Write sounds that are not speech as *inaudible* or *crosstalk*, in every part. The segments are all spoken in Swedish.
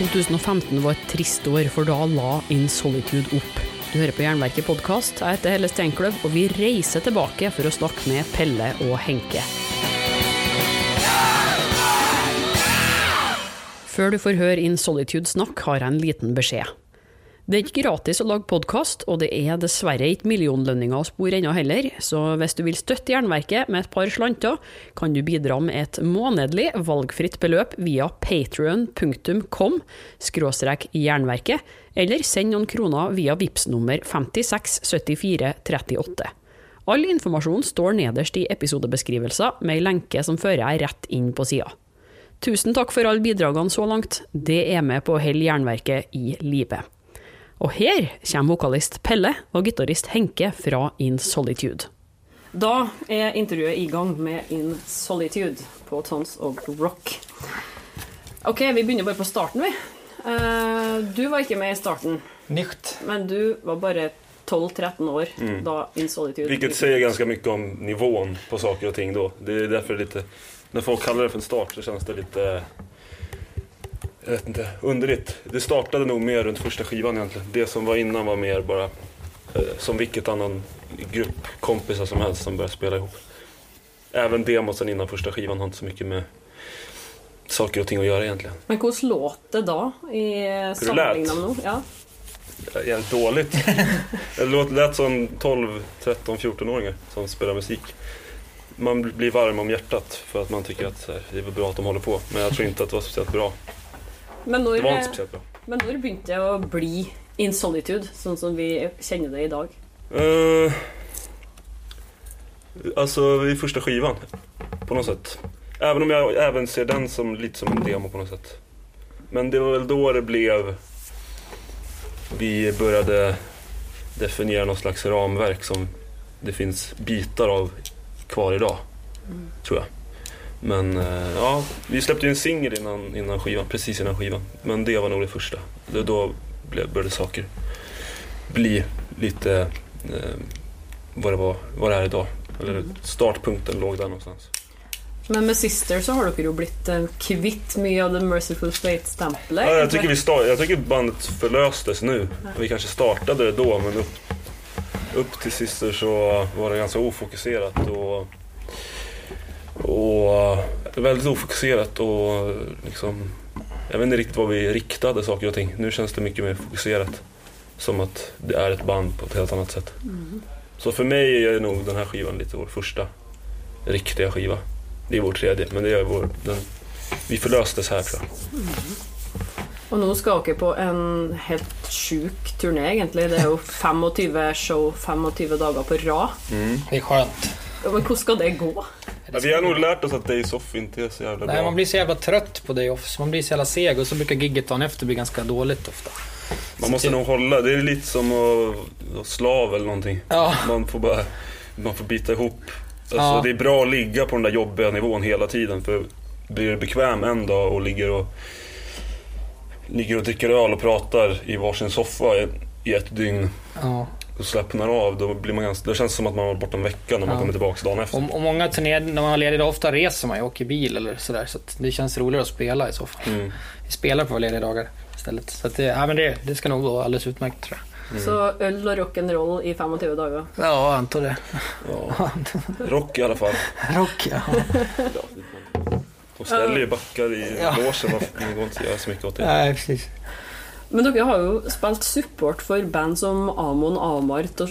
2015 var et trist år, for da la In Solitude opp. Du hører på Jernverket podkast. Jeg heter Helle Steinkløv, og vi reiser tilbake for å snakke med Pelle og Henke. Før du får høre In Solitude snakk, har jeg en liten beskjed. Det er ikke gratis å lage podkast, og det er dessverre ikke millionlønninger å spore ennå heller, så hvis du vil støtte Jernverket med et par slanter, kan du bidra med et månedlig valgfritt beløp via patrion.com skråstrek jernverket, eller send noen kroner via VIPS nummer 567438. All informasjon står nederst i episodebeskrivelser, med ei lenke som fører deg rett inn på sida. Tusen takk for alle bidragene så langt, det er med på å holde Jernverket i live. Og her kommer vokalist Pelle og gitarist Henke fra In Solitude. Da er intervjuet i gang med In Solitude på Tons of Rock. Ok, vi begynner bare på starten, vi. Eh, du var ikke med i starten, Nicht. men du var bare 12-13 år da In Solitude Vilket säger ganska mycket om nivån på saker och ting då. Det är därför lite, när folk kallar det för en start så känns det lite, jag vet inte, underligt. Det startade nog mer runt första skivan egentligen. Det som var innan var mer bara eh, som vilket annan grupp kompisar som helst som började spela ihop. Även demosen innan första skivan har inte så mycket med saker och ting att göra egentligen. Men hvordan låt det da, i nå? Ja. Jävligt dåligt. *laughs* Det lät som 12, 13, 14-åringar som spelar musik. Man blir varm om hjärtat för att man tycker att det är bra att de håller på. Men jag tror inte att det var speciellt bra. Men når, Det var inte speciellt bra. men når begynte det å bli In Solitude, sånn som vi kjenner det i dag? Uh, alltså i första skivan. På något sätt. Även om jag även ser den som lite som en demo på något sätt. Men det var väl då det blev... Vi började definiera någon slags ramverk som det finns bitar av kvar idag. Tror jag. Men eh, ja, vi släppte ju en singel innan, innan skivan, precis innan skivan. Men det var nog det första. Det, då blev, började saker bli lite eh, vad det var, vad det är idag. Eller startpunkten låg där någonstans. Men med Sister så har dere jo blitt kvitt mye av The Merciful Fate-stempelet. Ja, jag, tycker vi start, jag tycker bandet förlöstes nu. Vi kanske startade det då men upp, upp till Sister så var det ganska ofokuserat och, och väldigt ofokuserat och liksom jag vet inte riktigt vad vi riktade saker och ting. Nu känns det mycket mer fokuserat. Som att det är ett band på ett helt annat sätt. Så för mig är nog den här skivan lite vår första riktiga skiva. Det är vår tredje, men det är vår... Den, vi förlöstes här tror jag. Og nå skal dere på en helt sjuk turné, egentlig. Det er jo 25 show 25 dager på rad. Det är skönt. Men hvordan skal det gå? Ja, vi har nog lärt oss att Days Off inte är så jävla Nej, bra. man blir så jävla trött på day offs. Man blir så jävla seg och så brukar gigget dagen efter bli ganska dåligt ofta. Man måste nog hålla, det är lite som att vara slav eller någonting. Ja. Man får bara, man får bita ihop. Alltså, Ja. Det är bra att ligga på den där jobbiga nivån hela tiden för blir du bekväm en dag och ligger och, ligger och dricker öl och pratar i varsin soffa i, i ett dygn Ja. Och slappnar av, då, blir man ganska, det känns som att man har varit borta en vecka när man Ja. kommer tillbaka dagen efter. Och, och många turnéer, när man har ledigt, ofta reser man ju, åker bil eller sådär. Så att det känns roligare att spela i så fall. Mm. Vi spelar på lediga dagar istället. Så att det, ja, men det, det ska nog gå alldeles utmärkt tror jag. Så øl og rock'n'roll i 25 dager. Ja, jag antar det. *laughs* Ja. Rock i alla fall. Rock, ja. De ställer ju backar i Ja. logen, det går inte göra så mycket åt det. Nej, precis. Men dere har jo spilt support for band som Amon Amart og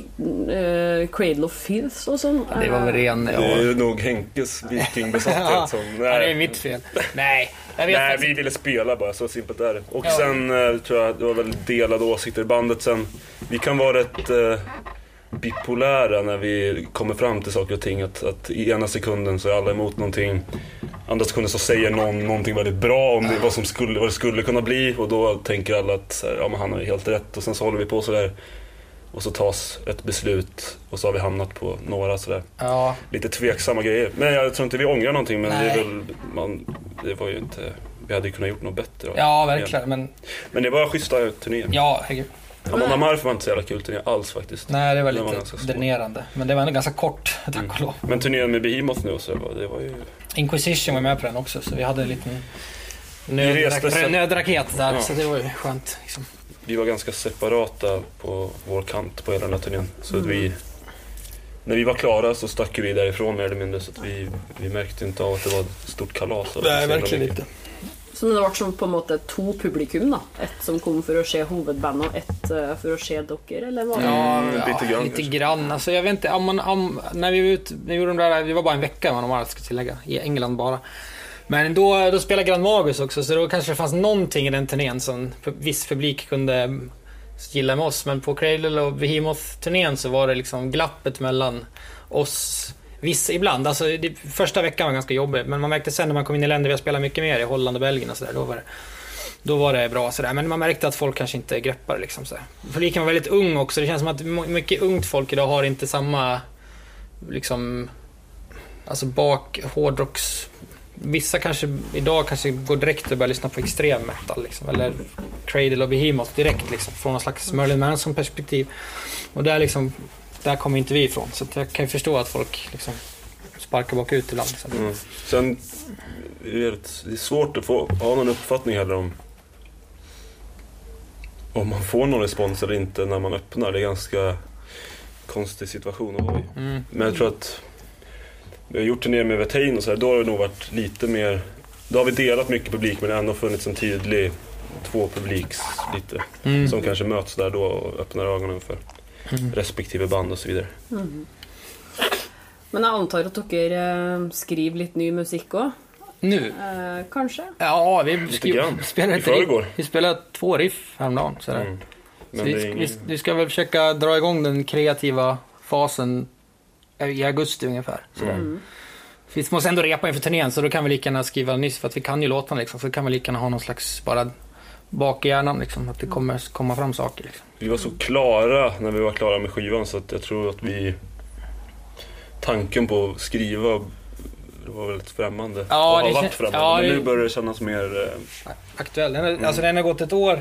eh, Cradle of Filth og sånn. Ja, det var väl ren... Det är nog Henkes vikingbesatthet Ja. som... Ja, det är mitt fel. Nej, jag vet Nej, vi ville spela bara, så simpelt är det. Och Ja. sen eh, tror jag det var väldigt delade åsikter i bandet sen. Vi kan vara rätt eh, bipolära när vi kommer fram till saker och ting. Att, att i ena sekunden så är alla emot någonting. Andra sekunden så säger någon någonting väldigt bra om det, vad, som skulle, vad det skulle kunna bli. Och då tänker alla att så här, ja, men han har ju helt rätt. Och sen så håller vi på sådär. Och så tas ett beslut och så har vi hamnat på några sådär Ja, lite tveksamma grejer. Men jag tror inte vi ångrar någonting men det Nej. är väl, man, det var ju inte, vi hade ju kunnat gjort något bättre. ja verkligen. Men Men det var schyssta turnéer. ja, herregud. Amanda Marf var inte så jävla kul turné alls faktiskt. Nej, det var lite dränerande. Men det var ändå ganska kort, tack och lov. Men turnén med Behemoth nu så, det var, det var ju... Inquisition var med på den också, så vi hade en liten nödraket där, Ja. så det var ju skönt. Liksom. Vi var ganska separata på vår kant på hela den här turnén. Så att vi, när vi var klara så stack vi därifrån mer eller mindre. Så att vi, vi märkte inte av att det var ett stort kalas. så jävla mycket. Så det ble som på en måte to publikum, da. Ett som kom for å se hovedbandet, og ett eh, for å se dere, eller hva? Ja, Mm, lite grann lite grann. Alltså, jag vet inte, om man, om, när vi var ute, vi gjorde de där, vi var bara en vecka med de här, ska tillägga, i England bara. Men då, då spelade Grand Magus också, så då kanske det fanns någonting i den turnén som viss publik kunde gilla med oss. Men på Cradle och Behemoth-turnén så var det liksom glappet mellan oss Vissa, ibland, alltså det, första veckan var ganska jobbig, men man märkte sen när man kom in i länder vi har spelat mycket mer i Holland och Belgien och sådär, då var det då var det bra sådär, men man märkte att folk kanske inte greppar liksom sådär. Publiken var väldigt ung också, det känns som att mycket ungt folk idag har inte samma, liksom, alltså bak hårdrocks... Vissa kanske idag kanske går direkt och börjar lyssna på extrem metal liksom, eller Cradle och Behemoth direkt liksom, från någon slags Merlin Manson perspektiv. Och där liksom, där kommer inte vi ifrån, så jag kan ju förstå att folk liksom sparkar bakut ibland. Så. Mm. Sen är det, svårt att få ha någon uppfattning heller om om man får någon respons eller inte när man öppnar. Det är en ganska konstig situation att vara i. Mm. Men jag tror att vi har gjort turnéer med Vetain och så här, då har det nog varit lite mer då har vi delat mycket publik men det har ändå funnits en tydlig två publiks lite Mm. som kanske möts där då och öppnar ögonen för Mm. respektive band och så vidare. Men jeg antar at dere eh, skriver litt ny musikk òg? Nu? Eh, kanskje? Ja, vi Lite skrev, spelade ett riff. Vi spelade två riff häromdagen. Sådär. Mm. Så vi, är vi, ingen... vi ska väl försöka dra igång den kreativa fasen i augusti ungefär. Sådär. Mm. Vi måste ändå repa inför turnén så då kan vi lika gärna skriva nyss för att vi kan ju låtarna liksom. Så kan vi lika gärna ha någon slags bara bak i hjärnan liksom. Att det kommer komma fram saker liksom. Vi var så klara när vi var klara med skivan så att jag tror att vi... Tanken på att skriva det var väldigt främmande. Ja, och har det varit främmande. ja, Men det- nu börjar det kännas mer... eh, Aktuell. Den, är- Mm. Alltså den har gått ett år.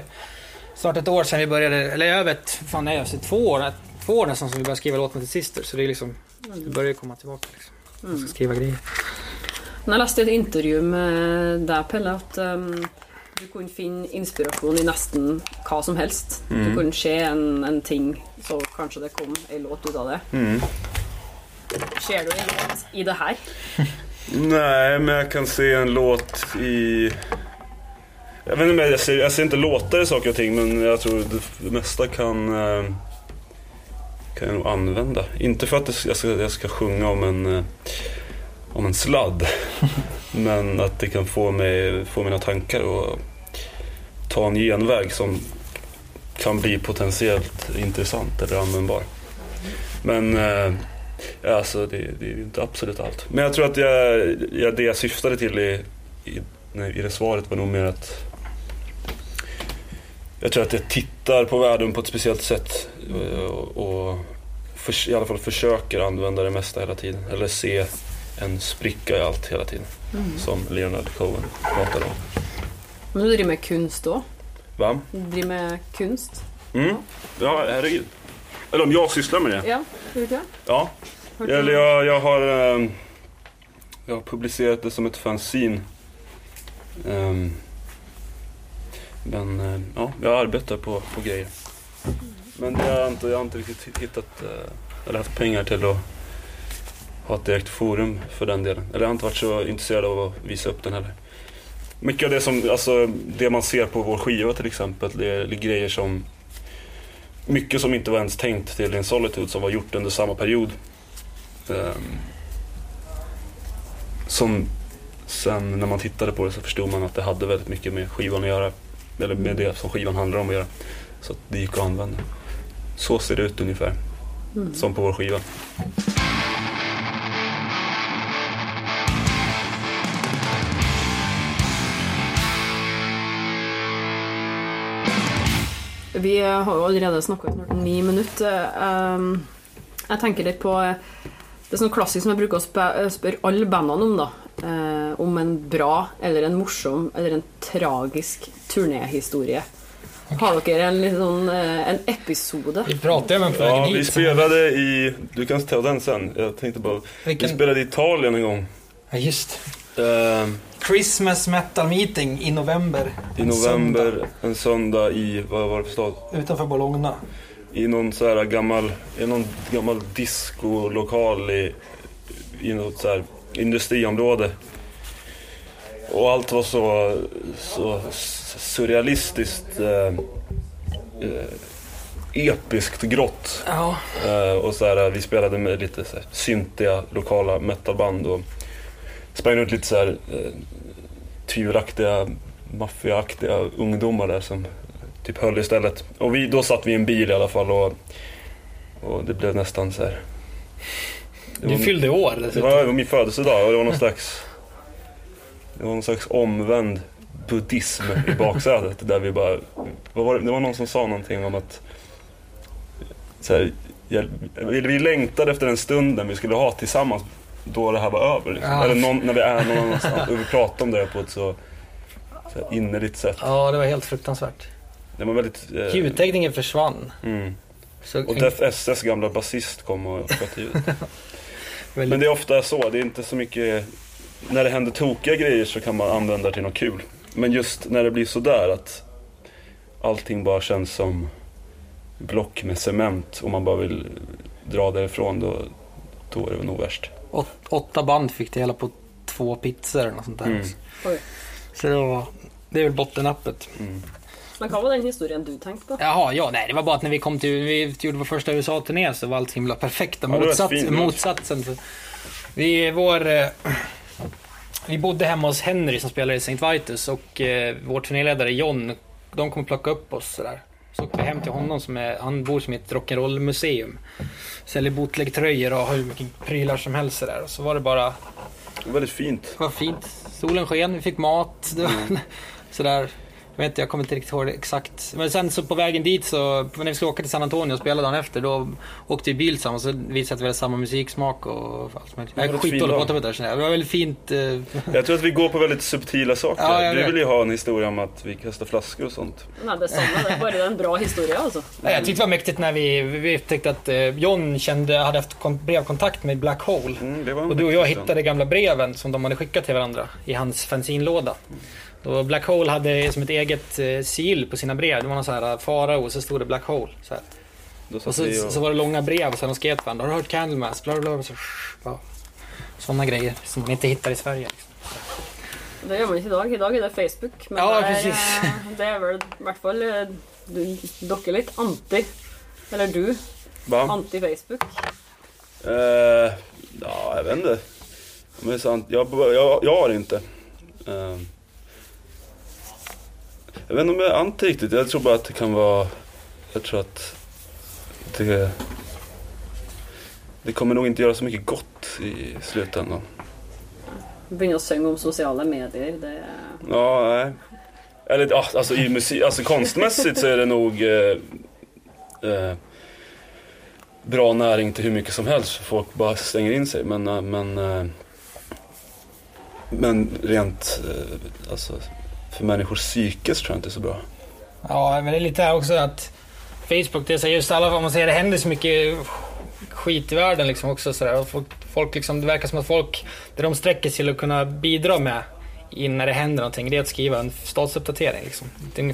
Snart ett år sedan vi började. Eller jag vet, fan nej, alltså två år. Två år nästan som vi började skriva låten till Sister. Så det är liksom, det börjar ju komma tillbaka liksom. Jag ska skriva grejer. Men Jeg leste i et intervju med deg, Pelle, at um, du kunne finne inspirasjon i nesten hva som helst. Mm. Du kunne se en, en ting, så kanskje det kom ei låt ut av det. Mm. Ser du en låt i det her? *laughs* Nej, men jag kan se en låt i... Jag vet inte, jag ser, jag ser inte låtar i saker och ting men jag tror det, mesta kan, eh, kan jag nog använda. Inte för att jag, ska, jag ska sjunga om en, eh, om en sladd. *laughs* men att det kan få, mig, få mina tankar att ta en genväg som kan bli potentiellt intressant eller användbar. Men eh, alltså det, det är ju inte absolut allt. Men jag tror att jag, jag, det jag syftade till i, i, nej, i det svaret var nog mer att jag tror att jag tittar på världen på ett speciellt sätt eh, och, och för, i alla fall försöker använda det mesta hela tiden. Eller se en spricka i allt hela tiden. Som Leonard Cohen pratade om. Men du driver med kunst òg? Va? Du driver med kunst? Mm. Ja, herregud. Eller om jag sysslar med det? Ja, det? Ja. Har du- Eller jag, jag har ehm, Jag har publicerat det som ett fanzine. Ehm, men eh, ja, jag arbetar på, på grejer. Men det har jag, inte, jag har inte riktigt hittat eh, eller haft pengar till att ha ett direkt forum för den delen. Eller jag har inte varit så intresserad av att visa upp den heller. Mycket av det som, alltså det man ser på vår skiva till exempel, det är, det är grejer som mycket som inte var ens tänkt till en Solitude som var gjort under samma period. Ehm, som sen när man tittade på det så förstod man att det hade väldigt mycket med skivan att göra. Eller med det som skivan handlar om att göra. Så att det gick att använda. Så ser det ut ungefär. Som på vår skiva. Vi har jo allerede snakka i snart ni minutter. Um, jeg tenker litt på eh, Det er sånn klassisk som jeg bruker å spe- spørre alle bandene om. da eh, Om en bra eller en morsom eller en tragisk turnéhistorie. Har dere en, sånn, eh, en episode? Vi pratade ju om en Ja, vi spelade i... Du kan ta den sen. Jag tänkte bara... Vi Vilken? spelade i Italien en gång. Ja, just Ehm, Christmas metal meeting i november. I En november, en söndag i, vad var det för stad? söndag Utanför Bologna. I någon så här gammal, i någon gammal discolokal i, i något så här industriområde. Och allt var så, så surrealistiskt eh, eh, episkt grått. Ja. Eh, och så här, vi spelade med lite så här, syntiga lokala metalband och sprang runt lite så här eh, tvivelaktiga, maffiaaktiga ungdomar där som typ höll istället. Och vi, då satt vi i en bil i alla fall och, och det blev nästan så här. Det Du fyllde år det dessutom. var min födelsedag och det var någon slags det var någon slags omvänd buddhism i baksätet där vi bara, var det? det var någon som sa någonting om att så här, vi, vi längtade efter den stunden vi skulle ha tillsammans då det här var över. Liksom. Ja. Eller någon, när vi är någon annanstans och vi pratar om det på ett så, så innerligt sätt. Ja, det var helt fruktansvärt. Det var väldigt... Eh, Ljudtekniken försvann. mm. Så Och Death SS gamla basist kom och sköt ljudet. *laughs* väldigt... Men det är ofta så, det är inte så mycket... När det händer tokiga grejer så kan man använda det till något kul. Men just när det blir sådär att allting bara känns som block med cement och man bara vill dra därifrån då, då är det nog värst. Åt, åtta band fick det hela på två pizzor eller något sånt där. Mm. Oj. Så det var... Det är väl bottennappet. Mm. Men vad var den historien du tänkte på? Jaha, ja, nej, det var bara att när vi kom till, vi gjorde vår första USA-turné så var allt himla perfekt. Ja, Motsats, fint. motsatsen. Så vi, vår, eh, vi bodde hemma hos Henry som spelar i St. Vitus och eh, vår turnéledare John, de kom och plocka upp oss sådär. Så åkte vi hem till honom, som är, han bor som i ett rock'n'roll-museum. Säljer bootleg-tröjor och har hur mycket prylar som helst sådär. Och så var det bara, Det var väldigt fint. det var fint. Solen sken, vi fick mat. Det var, *laughs* sådär. Jag vet inte, jag kommer inte riktigt ihåg det exakt. Men sen så på vägen dit så, när vi skulle åka till San Antonio och spela dagen efter, då åkte vi bil tillsammans och så visade att vi hade samma musiksmak och allt möjligt. Jag är var ett skitdålig på att prata med det. Det var väldigt fint. eh, *laughs* Jag tror att vi går på väldigt subtila saker. Ja, du vill ju ha en historia om att vi kastar flaskor och sånt. Nej, det är samma. Det en bra historia alltså. Nej, jag tyckte det var mäktigt när vi, vi upptäckte att eh, John kände, hade haft kon- brevkontakt med Black Hole. Mm, var Och du och jag hittade gamla breven som de hade skickat till varandra i hans fanzinlåda. Och Black Hole hade som ett eget eh, sigill på sina brev. Det var någon sån här farao och så stod det Black Hole. Så här. Och så, och... så var det långa brev och sen de skrev till varandra. Har du hört Candlemass? Bla bla bla. Så, ja. Sådana grejer som man inte hittar i Sverige. Liksom. Det gör man inte idag. Idag är det Facebook. Men Ja, det, är, precis. eh, det är väl i alla fall eh, är lite anti. Eller du, Va? anti-Facebook. Eh, ja, jag vet inte. Om det är sant. Jag, jag, jag har inte. Eh, jag vet inte om jag är anti riktigt. Jag tror bara att det kan vara... Jag tror att det... Det kommer nog inte göra så mycket gott i slutändan. Börja och sjunga om sociala medier. Det, Ja, nej. Eller alltså i musik, alltså konstmässigt så är det nog eh, eh, bra näring till hur mycket som helst för folk bara stänger in sig. Men, eh, men, eh, men rent eh, alltså, för människors psykes tror jag inte är så bra. Ja, men det är lite här också att Facebook, det är så just alla, om man säger det händer så mycket skit i världen liksom också sådär. Folk, folk liksom, det verkar som att folk, det de sträcker sig till att kunna bidra med in när det händer någonting, det är att skriva en statusuppdatering. Liksom.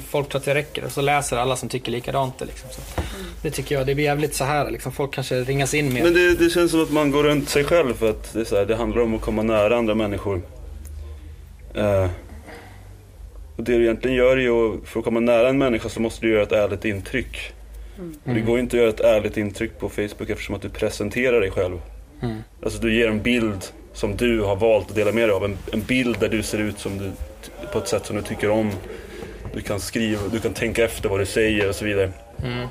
Folk tror att det räcker och så läser alla som tycker likadant. Liksom. Så det tycker jag, det blir jävligt så här. Liksom. Folk kanske ringas in mer. Men det, det känns som att man går runt sig själv för att det, är så här, det handlar om att komma nära andra människor. Eh, och det du egentligen gör är ju, för att komma nära en människa så måste du göra ett ärligt intryck. Och det går inte att göra ett ärligt intryck på Facebook eftersom att du presenterar dig själv. Mm. Alltså du ger en bild som du har valt att dela med dig av. En, en bild där du ser ut som du, på ett sätt som du tycker om. Du kan skriva, du kan tänka efter vad du säger och så vidare. Mm.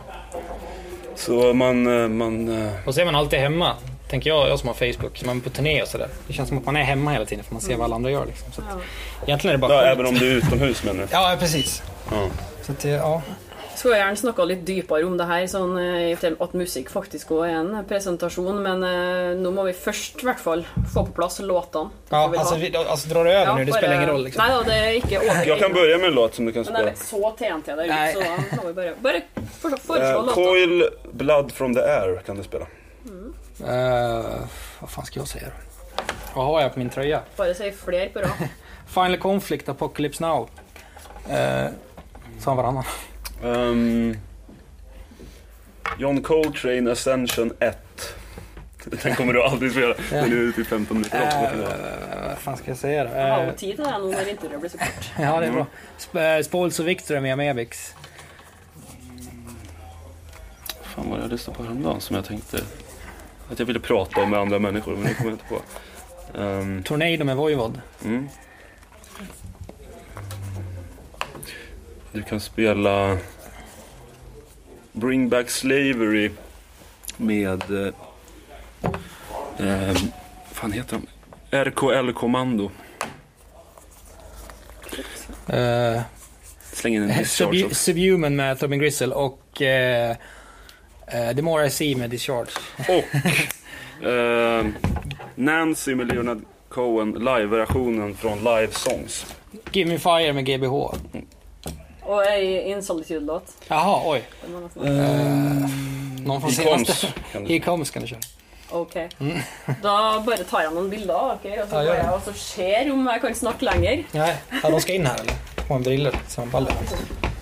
Så man, eh, man eh, Och så är man alltid hemma. Tänker jag, jag som har Facebook, man är på turné och sådär. Det känns som att man är hemma hela tiden för man ser vad alla andra gör. Liksom. Så att, ja. egentligen är det bara Ja, även om du är utomhus menar du? *laughs* Ja, precis. Ja. Så att, det- ja. Skulle gjerne snakka litt dypere om det her, sånn eh, at musikk faktisk er en presentasjon. Men eh, nå må vi først i hvert fall få på plass låtene. Ja, alltså, ha. vi, alltså drar du över Ja, nu, det spelar ingen roll. Liksom. Nei da, det er ikke over. Jag kan börja med en låt som du kan Men det spela. er så TNT der Nej. ute, så da må vi bare Bare for- foreslå Eh, låta. Coil Blood from the Air kan du spela. Eh, vad fan ska jag säga då? Vad har jag på min tröja? Bare si flere på rad. *laughs* Final Conflict, Apocalypse Now. Eh, sa varannan. Ehm, John Coltrane Ascension 1. Den kommer du aldrig spela. Den är ute i 15 minuter också. Eh, vad fan ska jag säga då? Jeg har Eh, jo tid til det nå når intervjuet blir så kort. *laughs* ja, det är bra. Sp- Spoils och Victor med Amebix. fan var det jag lyssnade på häromdagen som jag tänkte att jag ville prata med andra människor, men det kommer jag inte på. Ehm, Tornado med Voivod. mm. Du kan spela Bring Back Slavery med... Eh, eh, fan heter de? RKL Kommando. Eh, Släng in en också. Subhuman med Tobin Gristle och eh, The More I See med Discharge. Och eh, Nancy med Leonard Cohen, live-versionen från Live Songs. Give Me Fire med GBH. Og ei In Solitude-låt. Jaha, oj. Må nesten- Någon från I senaste. Coms. kan du- He Comes kan du köra. Ok. Da bare tar jeg noen bilder av dere, og så Ja, går jeg og så ser om jeg kan snakke lenger. Nej, ja, de ska in här eller? På en briller som baller.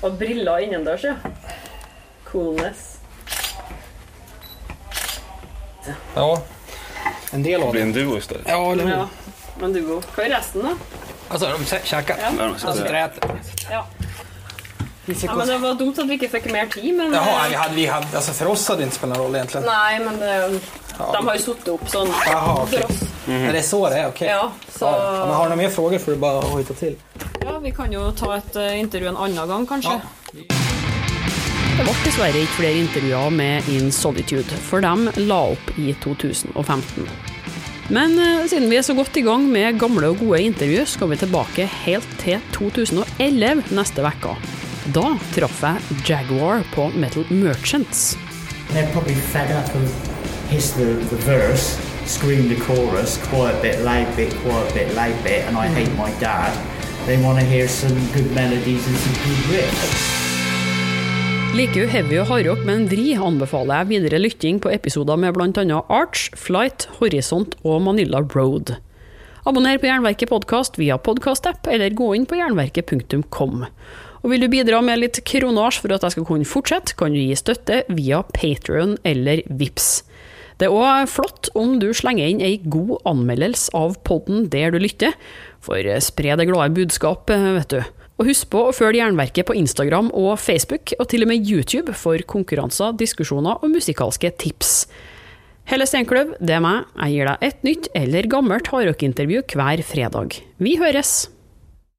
Og briller innendørs, ja. Coolness. Ja, en del Det av blir det. en duo istället. Ja, eller hur? Ja. Men du, Hva er resten, da? Alltså, de kä- käkar. Ja. Där de sitter. Alltså, äter. Ja. Fick ja, men. Det var dumt at vi ikke fikk mer tid, men Jaha, vi hade, vi hade, alltså för oss hade det inte spelat någon roll egentligen. Nei, men det, de har jo satt opp sånn Jaha, okej. for oss. Men det är så det är, okej. Ja, så Ja, men har du några mer frågor får du bara hojta till. ja, vi kan jo ta et eh, intervju en annen gang, kanskje. Ja. Det ble dessverre ikke flere intervjuer med In Solitude, for de la opp i 2015. Men eh, siden vi er så godt i gang med gamle og gode intervju, skal vi tilbake helt til 2011 neste uke. Da traff jeg Jaguar på Metal Merchants. Scream the chorus, quiet bit, loud bit, quiet bit, loud bit, and I hate my dad. They want to hear some good melodies and some good riffs. Liker du heavy og hardrock med en vri, anbefaler jeg videre lytting på episoder med bl.a. Arch, Flight, Horisont og Manila Road. Abonner på Jernverket podkast via podkastapp, eller gå inn på jernverket.kom. Og vil du bidra med litt kronasj for at jeg skal kunne fortsette, kan du gi støtte via Patrion eller Vips. Det er òg flott om du slenger inn ei god anmeldelse av podden der du lytter, for spre det glade budskap, eh, vet du. Og husk på å følge Jernverket på Instagram og Facebook, og til og med YouTube for konkurranser, diskusjoner og musikalske tips. Helle Steinkløv, det er meg. Jeg gir deg et nytt eller gammelt hardrockintervju hver fredag. Vi høres!